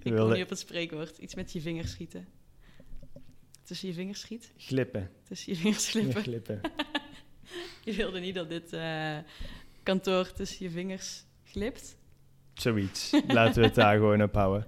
kom
wilden-
niet op het spreekwoord. Iets met je vingers schieten. Tussen je vingers schiet?
glippen.
Tussen je vingers glippen.
Ja, glippen.
Je wilde niet dat dit eh, kantoor tussen je vingers glipt.
Zoiets. Laten we het daar gewoon op houden.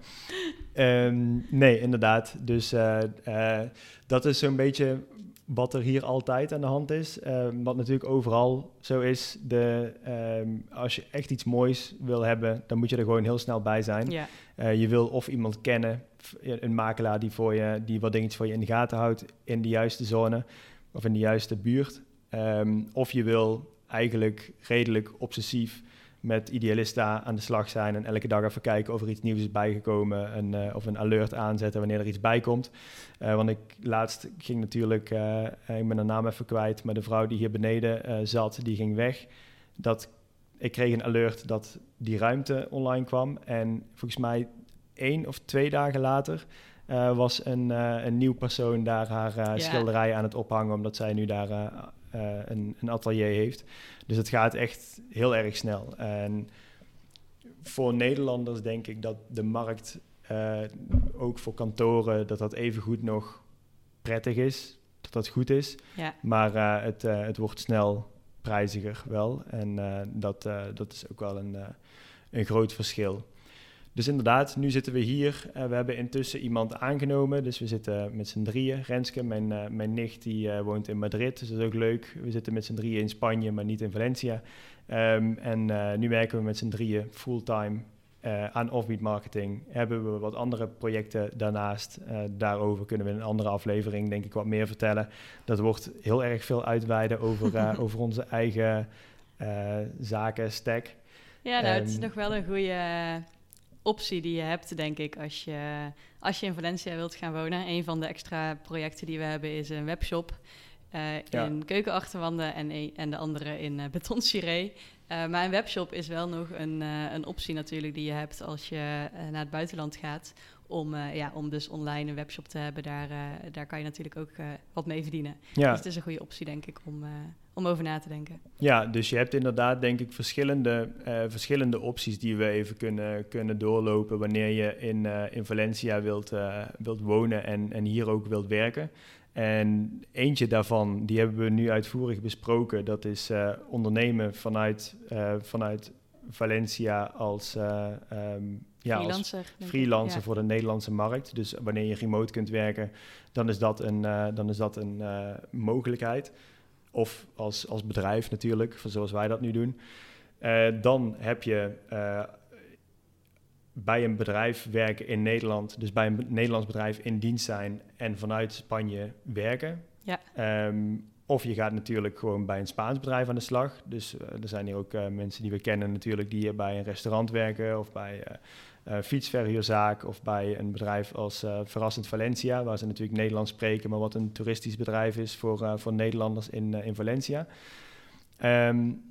Ehm, nee, inderdaad. Dus eh, eh, dat is zo'n beetje wat er hier altijd aan de hand is. Ehm, wat natuurlijk overal zo is. De, ehm, als je echt iets moois wil hebben, dan moet je er gewoon heel snel bij zijn.
Ja,
je wil of iemand kennen, een makelaar die, voor je, die wat dingetjes voor je in de gaten houdt in de juiste zone of in de juiste buurt. Ehm, of je wil eigenlijk redelijk obsessief met Idealista aan de slag zijn en elke dag even kijken of er iets nieuws is bijgekomen en, eh, of een alert aanzetten wanneer er iets bij komt. Eh, want ik laatst ging natuurlijk, eh, ik ben de naam even kwijt, maar de vrouw die hier beneden zat, die ging weg. Dat, ik kreeg een alert dat die ruimte online kwam en volgens mij één of twee dagen later was een, een nieuw persoon daar haar schilderij aan het ophangen, omdat zij nu daar een, een atelier heeft. Dus het gaat echt heel erg snel. En voor Nederlanders denk ik dat de markt, eh, ook voor kantoren, dat dat even goed nog prettig is, dat dat goed is.
ja.
Maar eh, het, eh, het wordt snel prijziger wel. En eh, dat, eh, dat is ook wel een, eh, een groot verschil. Dus inderdaad, nu zitten we hier. Eh, we hebben intussen iemand aangenomen. Dus we zitten met z'n drieën. Renske, mijn, eh, mijn nicht, die eh, woont in Madrid. Dus dat is ook leuk. We zitten met z'n drieën in Spanje, maar niet in Valencia. Ehm, en nu werken we met z'n drieën fulltime aan offbeat marketing hebben we wat andere projecten daarnaast. Daarover kunnen we in een andere aflevering denk ik wat meer vertellen. Dat wordt heel erg veel uitweiden over, over onze eigen zaken, stack.
Ja, nou, het is nog wel een goede optie die je hebt, denk ik, als je, als je in Valencia wilt gaan wonen. Een van de extra projecten die we hebben is een webshop. in keukenachterwanden en, en de andere in uh, beton uh, maar een webshop is wel nog een, een optie natuurlijk die je hebt als je naar het buitenland gaat. Om, ja, om dus online een webshop te hebben, daar, daar kan je natuurlijk ook wat mee verdienen. Ja. Dus het is een goede optie, denk ik, om, om over na te denken.
Ja, dus je hebt inderdaad, denk ik, verschillende, verschillende opties die we even kunnen, kunnen doorlopen wanneer je in, in Valencia wilt, wilt wonen en, en hier ook wilt werken. En eentje daarvan, die hebben we nu uitvoerig besproken, dat is ondernemen vanuit, vanuit Valencia als, um, ja, freelancer, als freelancer voor de Nederlandse markt. Dus wanneer je remote kunt werken, dan is dat een, dan is dat een mogelijkheid. Of als, als bedrijf natuurlijk, zoals wij dat nu doen. dan heb je bij een bedrijf werken in Nederland, dus bij een Nederlands bedrijf in dienst zijn en vanuit Spanje werken. Ja. Ehm, of je gaat natuurlijk gewoon bij een Spaans bedrijf aan de slag. Dus uh, er zijn hier ook mensen die we kennen natuurlijk die bij een restaurant werken of bij fietsverhuurzaak of bij een bedrijf als Verrassend Valencia, waar ze natuurlijk Nederlands spreken, maar wat een toeristisch bedrijf is voor, voor Nederlanders in, in Valencia. Um,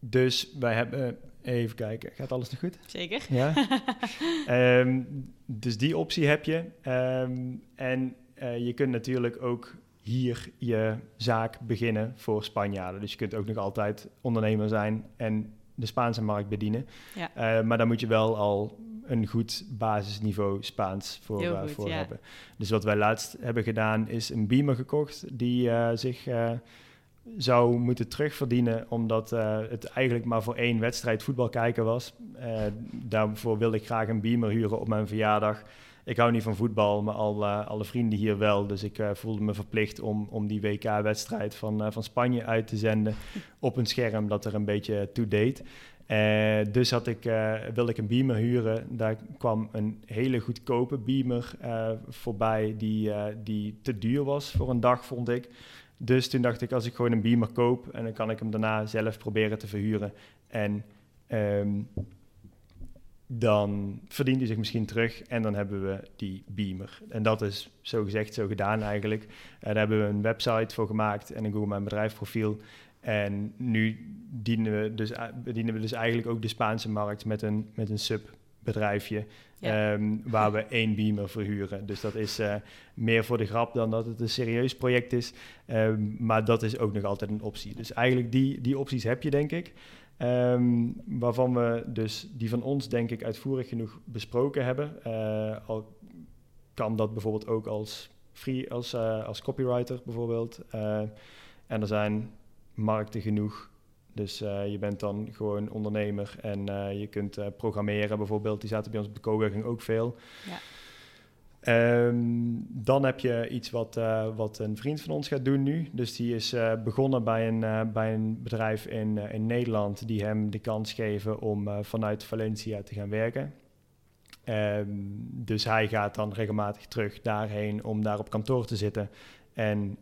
dus wij hebben Even kijken, gaat alles nog goed?
Zeker.
Ja. Ehm, dus die optie heb je. Ehm, en uh, je kunt natuurlijk ook hier je zaak beginnen voor Spanjaarden. Dus je kunt ook nog altijd ondernemer zijn en de Spaanse markt bedienen. Ja. Uh, maar dan moet je wel al een goed basisniveau Spaans voor, uh, voor hebben. Dus wat wij laatst hebben gedaan is een beamer gekocht die zich zou moeten terugverdienen, omdat het eigenlijk maar voor één wedstrijd voetbal kijken was. Daarvoor wilde ik graag een beamer huren op mijn verjaardag. Ik hou niet van voetbal, maar al, uh, alle vrienden hier wel. Dus ik voelde me verplicht om, om die WK-wedstrijd van, van Spanje uit te zenden op een scherm dat er een beetje toe deed. dus had ik, wilde ik een beamer huren. Daar kwam een hele goedkope beamer voorbij die, die te duur was voor een dag, vond ik. Dus toen dacht ik, als ik gewoon een beamer koop en dan kan ik hem daarna zelf proberen te verhuren. En ehm, dan verdient hij zich misschien terug en dan hebben we die beamer. En dat is zo gezegd, zo gedaan eigenlijk. Uh, daar hebben we een website voor gemaakt en een Google Mijn Bedrijfprofiel. En nu dienen we, dus, bedienen we dus eigenlijk ook de Spaanse markt met een, met een subbedrijfje Ehm, waar we één beamer verhuren. Dus dat is uh, meer voor de grap dan dat het een serieus project is. Um, maar dat is ook nog altijd een optie. Dus eigenlijk die, die opties heb je, denk ik. Um, waarvan we dus die van ons, denk ik, uitvoerig genoeg besproken hebben. Uh, al kan dat bijvoorbeeld ook als, free, als, uh, als copywriter bijvoorbeeld. en er zijn markten genoeg dus je bent dan gewoon ondernemer en je kunt programmeren bijvoorbeeld. Die zaten bij ons op de coworking ook veel. Ja. Um, dan heb je iets wat, wat een vriend van ons gaat doen nu. Dus die is begonnen bij een, bij een bedrijf in, in Nederland die hem de kans geven om vanuit Valencia te gaan werken. Um, dus hij gaat dan regelmatig terug daarheen om daar op kantoor te zitten en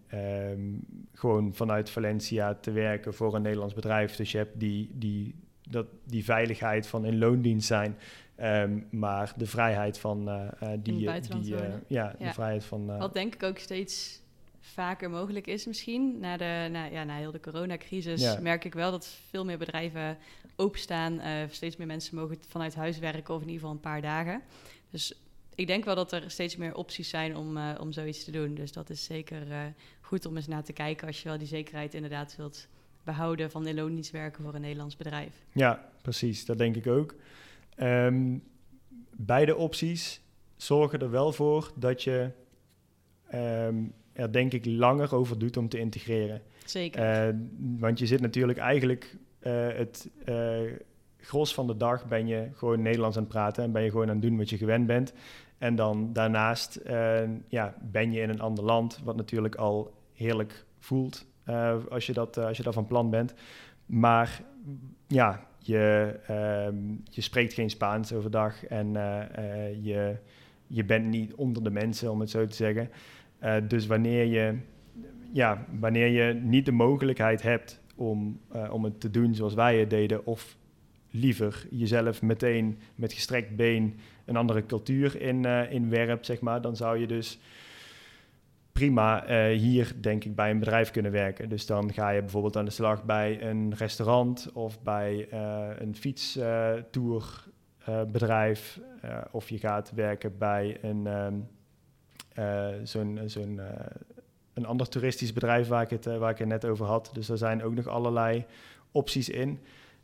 um, gewoon vanuit Valencia te werken voor een Nederlands bedrijf. Dus je hebt die, die, dat, die veiligheid van in loondienst zijn. Um, maar de vrijheid van uh, die, die uh, ja, de vrijheid van.
Uh, Wat denk ik ook steeds vaker mogelijk is, misschien. Na, de, na, ja, na heel de coronacrisis merk ik wel dat veel meer bedrijven openstaan. steeds meer mensen mogen vanuit huis werken, of in ieder geval een paar dagen. Dus ik denk wel dat er steeds meer opties zijn om, om zoiets te doen. Dus dat is zeker goed om eens naar te kijken als je wel die zekerheid inderdaad wilt behouden van in loondienst werken voor een Nederlands bedrijf.
Ja, precies. Dat denk ik ook. Um, beide opties zorgen er wel voor dat je um, er denk ik langer over doet om te integreren.
Zeker. Uh,
want je zit natuurlijk eigenlijk het gros van de dag ben je gewoon Nederlands aan het praten en ben je gewoon aan het doen wat je gewend bent. En dan daarnaast ja, ben je in een ander land, wat natuurlijk al heerlijk voelt als, je dat, als je dat van plan bent. Maar ja, je, ehm, je spreekt geen Spaans overdag en je, je bent niet onder de mensen, om het zo te zeggen. dus wanneer je, ja, wanneer je niet de mogelijkheid hebt om, om het te doen zoals wij het deden, of liever jezelf meteen met gestrekt been een andere cultuur in, inwerpt, zeg maar, dan zou je dus prima uh, hier, denk ik, bij een bedrijf kunnen werken. Dus dan ga je bijvoorbeeld aan de slag bij een restaurant of bij uh, een fietstourbedrijf. of je gaat werken bij een, um, zo'n, zo'n een ander toeristisch bedrijf waar ik, het, waar ik het net over had. Dus er zijn ook nog allerlei opties in.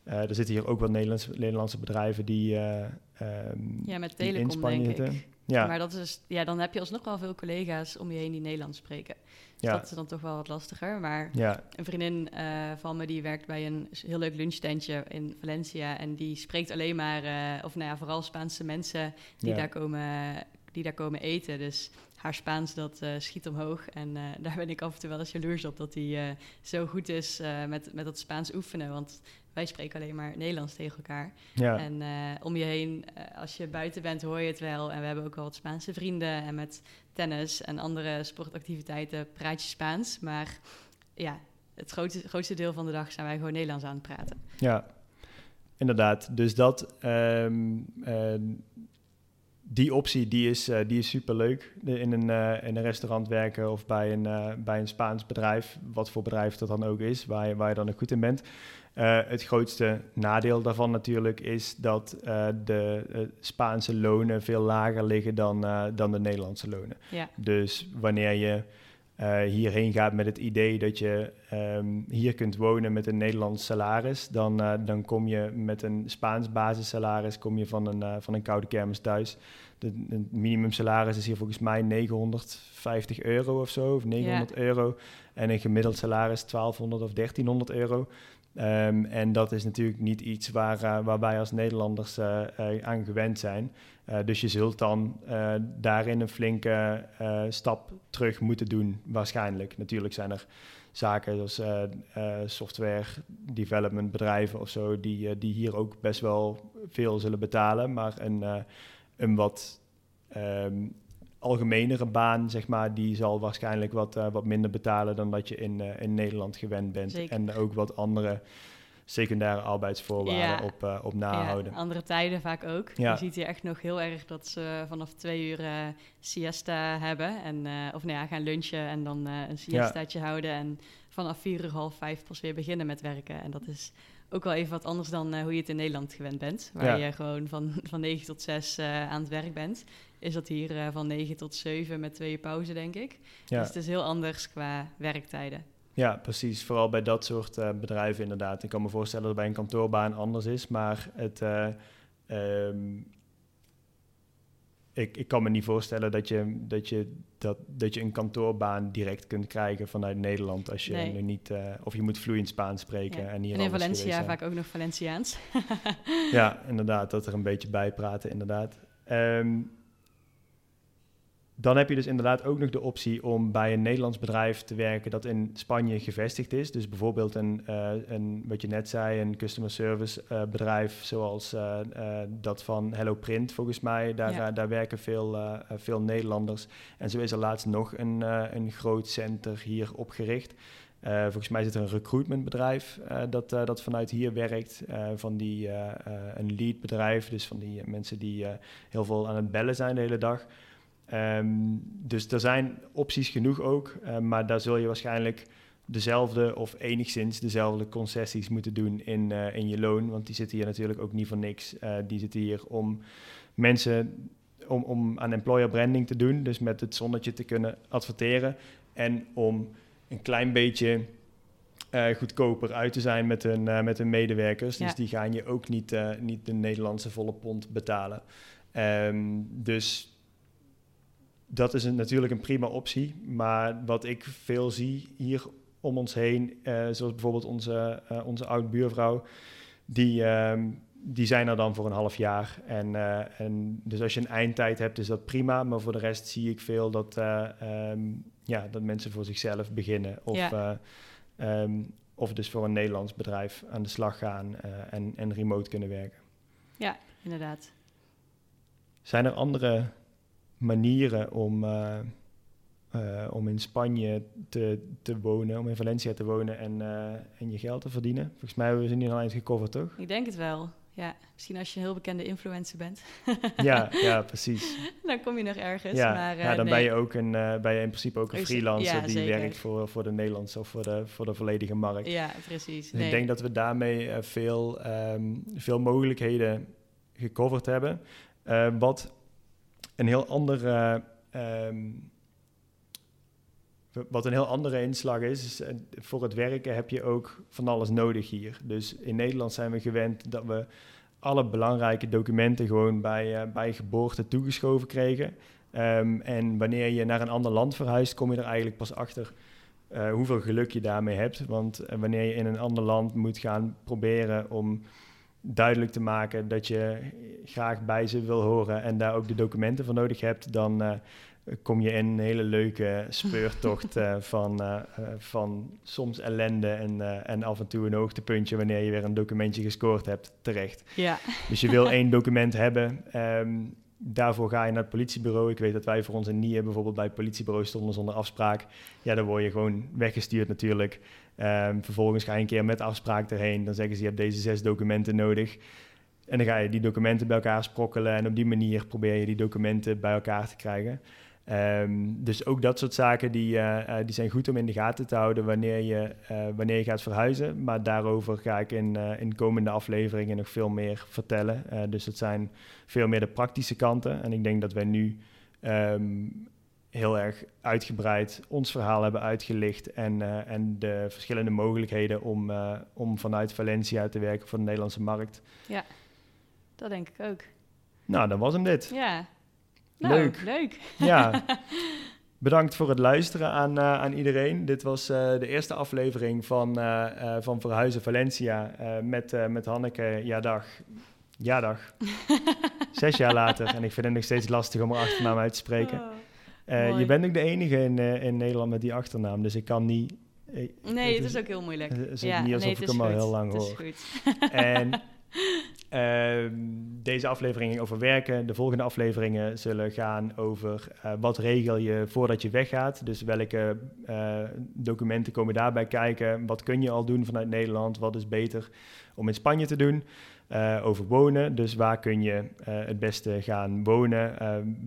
Er zitten hier ook wel Nederlandse, Nederlandse bedrijven die. Um,
ja, met Telecom denk zitten. ik. Ja. Maar dat is, ja, dan heb je alsnog wel veel collega's om je heen die Nederlands spreken. Dus ja. dat is dan toch wel wat lastiger. Maar ja. een vriendin uh, van me die werkt bij een heel leuk lunchtentje in Valencia. En die spreekt alleen maar, of nou ja, vooral Spaanse mensen die, daar, komen, die daar komen eten. Dus haar Spaans dat uh, schiet omhoog. En uh, daar ben ik af en toe wel eens jaloers op dat hij uh, zo goed is met, met dat Spaans oefenen. Want wij spreken alleen maar Nederlands tegen elkaar. Ja. En om je heen, als je buiten bent, hoor je het wel. En we hebben ook al wat Spaanse vrienden. En met tennis en andere sportactiviteiten praat je Spaans. Maar ja, het grootste, grootste deel van de dag zijn wij gewoon Nederlands aan het praten.
Ja, inderdaad. Dus dat um, die optie die is, uh, die is superleuk. In een, uh, in een restaurant werken of bij een, uh, bij een Spaans bedrijf, wat voor bedrijf dat dan ook is, waar je, waar je dan ook goed in bent. het grootste nadeel daarvan natuurlijk is dat de Spaanse lonen veel lager liggen dan, dan de Nederlandse lonen. Ja. Dus wanneer je uh, hierheen gaat met het idee dat je um, hier kunt wonen met een Nederlands salaris, dan, uh, dan kom je met een Spaans basissalaris kom je van, een, uh, van een koude kermis thuis. De, de minimumsalaris is hier volgens mij 950 euro of zo, of 900 yeah. euro. En een gemiddeld salaris 1200 of 1300 euro. Um, en dat is natuurlijk niet iets waar, uh, waar wij als Nederlanders uh, aan gewend zijn. dus je zult dan daarin een flinke stap terug moeten doen, waarschijnlijk. Natuurlijk zijn er zaken zoals software development bedrijven of zo, die, die hier ook best wel veel zullen betalen. Maar een, een wat um, algemenere baan, zeg maar, die zal waarschijnlijk wat, uh, wat minder betalen dan dat je in, uh, in Nederland gewend bent. Zeker. En ook wat andere secundaire arbeidsvoorwaarden ja. op, uh, op nahouden.
Ja, andere tijden vaak ook. Ja. Je ziet hier echt nog heel erg dat ze vanaf twee uur siesta hebben. En, of nou ja, gaan lunchen en dan een siestaatje houden. En vanaf vier uur, half vijf pas weer beginnen met werken. En dat is ook wel even wat anders dan hoe je het in Nederland gewend bent. Waar je gewoon van, van 9 tot 6 aan het werk bent is dat hier uh, van 9 tot 7 met twee pauze, denk ik. Ja. Dus het is heel anders qua werktijden.
Ja, precies. Vooral bij dat soort bedrijven inderdaad. Ik kan me voorstellen dat het bij een kantoorbaan anders is, maar het, um, ik, ik kan me niet voorstellen dat je, dat, je, dat, dat je een kantoorbaan direct kunt krijgen vanuit Nederland als je nee. nu niet, uh, of je moet vloeiend Spaans spreken.
Ja.
En, hier
en in Valencia vaak ook nog Valenciaans.
ja, inderdaad, dat er een beetje bij praten, inderdaad. Um, dan heb je dus inderdaad ook nog de optie om bij een Nederlands bedrijf te werken dat in Spanje gevestigd is. Dus bijvoorbeeld een, uh, een wat je net zei, een customer service uh, bedrijf zoals uh, dat van Hello Print volgens mij. Daar, ja. daar werken veel, veel Nederlanders. En zo is er laatst nog een, een groot center hier opgericht. volgens mij zit er een recruitmentbedrijf dat, dat vanuit hier werkt. van die, een lead bedrijf, dus van die mensen die heel veel aan het bellen zijn de hele dag. Um, dus er zijn opties genoeg ook, uh, maar daar zul je waarschijnlijk dezelfde of enigszins dezelfde concessies moeten doen in, uh, in je loon. Want die zitten hier natuurlijk ook niet voor niks. Uh, die zitten hier om mensen, om, om aan employer branding te doen, dus met het zonnetje te kunnen adverteren. En om een klein beetje goedkoper uit te zijn met hun, met hun medewerkers. Ja. Dus die gaan je ook niet, niet de Nederlandse volle pond betalen. Um, dus dat is een, natuurlijk een prima optie. Maar wat ik veel zie hier om ons heen, uh, zoals bijvoorbeeld onze, uh, onze oud-buurvrouw, die, uh, die zijn er dan voor een half jaar. En, uh, en dus als je een eindtijd hebt, is dat prima. Maar voor de rest zie ik veel dat, um, ja, dat mensen voor zichzelf beginnen. Of ja. um, of dus voor een Nederlands bedrijf aan de slag gaan en, en remote kunnen werken.
Ja, inderdaad.
Zijn er andere manieren om, uh, om in Spanje te, te wonen, om in Valencia te wonen en, uh, en je geld te verdienen? Volgens mij hebben we ze niet al eens gecoverd, toch?
Ik denk het wel. Ja, misschien als je een heel bekende influencer bent.
ja, ja, precies.
dan kom je nog ergens.
Ja,
maar,
ja dan ben, je ook een, ben je in principe ook een freelancer die werkt voor, voor de Nederlandse of voor de, voor de volledige markt.
Ja, precies.
Dus ik denk dat we daarmee veel, um, veel mogelijkheden gecoverd hebben. Uh, wat een heel andere. Um, wat een heel andere inslag is, eh, voor het werken heb je ook van alles nodig hier. Dus in Nederland zijn we gewend dat we alle belangrijke documenten gewoon bij, uh, bij geboorte toegeschoven kregen. Um, en wanneer je naar een ander land verhuist, kom je er eigenlijk pas achter hoeveel geluk je daarmee hebt. Want wanneer je in een ander land moet gaan proberen om duidelijk te maken dat je graag bij ze wil horen en daar ook de documenten voor nodig hebt, dan uh, kom je in een hele leuke speurtocht uh, van, uh, van soms ellende en, en af en toe een hoogtepuntje wanneer je weer een documentje gescoord hebt terecht.
Ja.
Dus je wil één document hebben. Um, daarvoor ga je naar het politiebureau. Ik weet dat wij voor onze NIE bijvoorbeeld bij het politiebureau stonden zonder afspraak. Ja, dan word je gewoon weggestuurd natuurlijk. Um, vervolgens ga je een keer met afspraak erheen. Dan zeggen ze, je hebt deze zes documenten nodig. En dan ga je die documenten bij elkaar sprokkelen. En op die manier probeer je die documenten bij elkaar te krijgen. Um, dus ook dat soort zaken die, uh, uh, die zijn goed om in de gaten te houden wanneer je, uh, wanneer je gaat verhuizen. Maar daarover ga ik in, in komende afleveringen nog veel meer vertellen. dus het zijn veel meer de praktische kanten. En ik denk dat wij nu um, heel erg uitgebreid ons verhaal hebben uitgelicht. En, en de verschillende mogelijkheden om, om vanuit Valencia te werken voor de Nederlandse markt.
Ja, dat denk ik ook.
Nou, dan was hem dit.
Ja, nou, leuk. leuk.
Ja. Bedankt voor het luisteren aan, uh, aan iedereen. Dit was uh, de eerste aflevering van, uh, van Verhuizen Valencia met, met Hanneke. Ja, dag. Ja, dag. Zes jaar later. En ik vind het nog steeds lastig om haar achternaam uit te spreken. Oh, je bent ook de enige in, in Nederland met die achternaam. Dus ik kan niet...
nee, het is, is, ook heel moeilijk.
Het is ja, niet alsof nee, ik hem al heel lang hoor.
Het is goed.
en deze aflevering over werken. De volgende afleveringen zullen gaan over uh, wat regel je voordat je weggaat. Dus welke uh, documenten komen daarbij kijken? Wat kun je al doen vanuit Nederland? Wat is beter om in Spanje te doen? Eh, over wonen. Dus waar kun je het beste gaan wonen?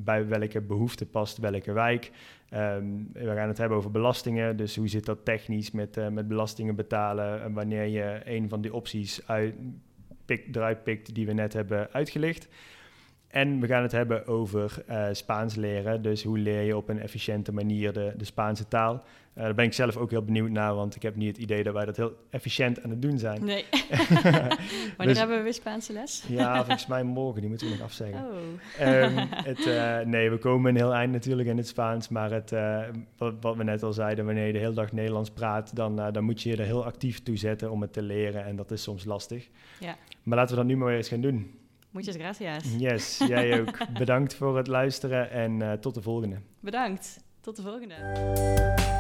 bij welke behoefte past welke wijk? Um, we gaan het hebben over belastingen. Dus hoe zit dat technisch met, met belastingen betalen? En wanneer je een van die opties uit pik, eruit pikt die we net hebben uitgelicht. En we gaan het hebben over uh, Spaans leren. Dus hoe leer je op een efficiënte manier de, de Spaanse taal? Uh, daar ben ik zelf ook heel benieuwd naar, want ik heb niet het idee dat wij dat heel efficiënt aan het doen zijn.
Nee. Wanneer dus, hebben we weer Spaanse les?
ja, volgens mij morgen, die moeten we nog afzeggen. Oh. Um, het, uh, nee, we komen een heel eind natuurlijk in het Spaans, maar het, wat, wat, we net al zeiden, wanneer je de hele dag Nederlands praat, dan, dan moet je je er heel actief toe zetten om het te leren en dat is soms lastig.
Ja.
Maar laten we dat nu maar weer eens gaan doen.
Muchas gracias.
Yes, jij ook. Bedankt voor het luisteren en uh, tot de volgende.
Bedankt. Tot de volgende.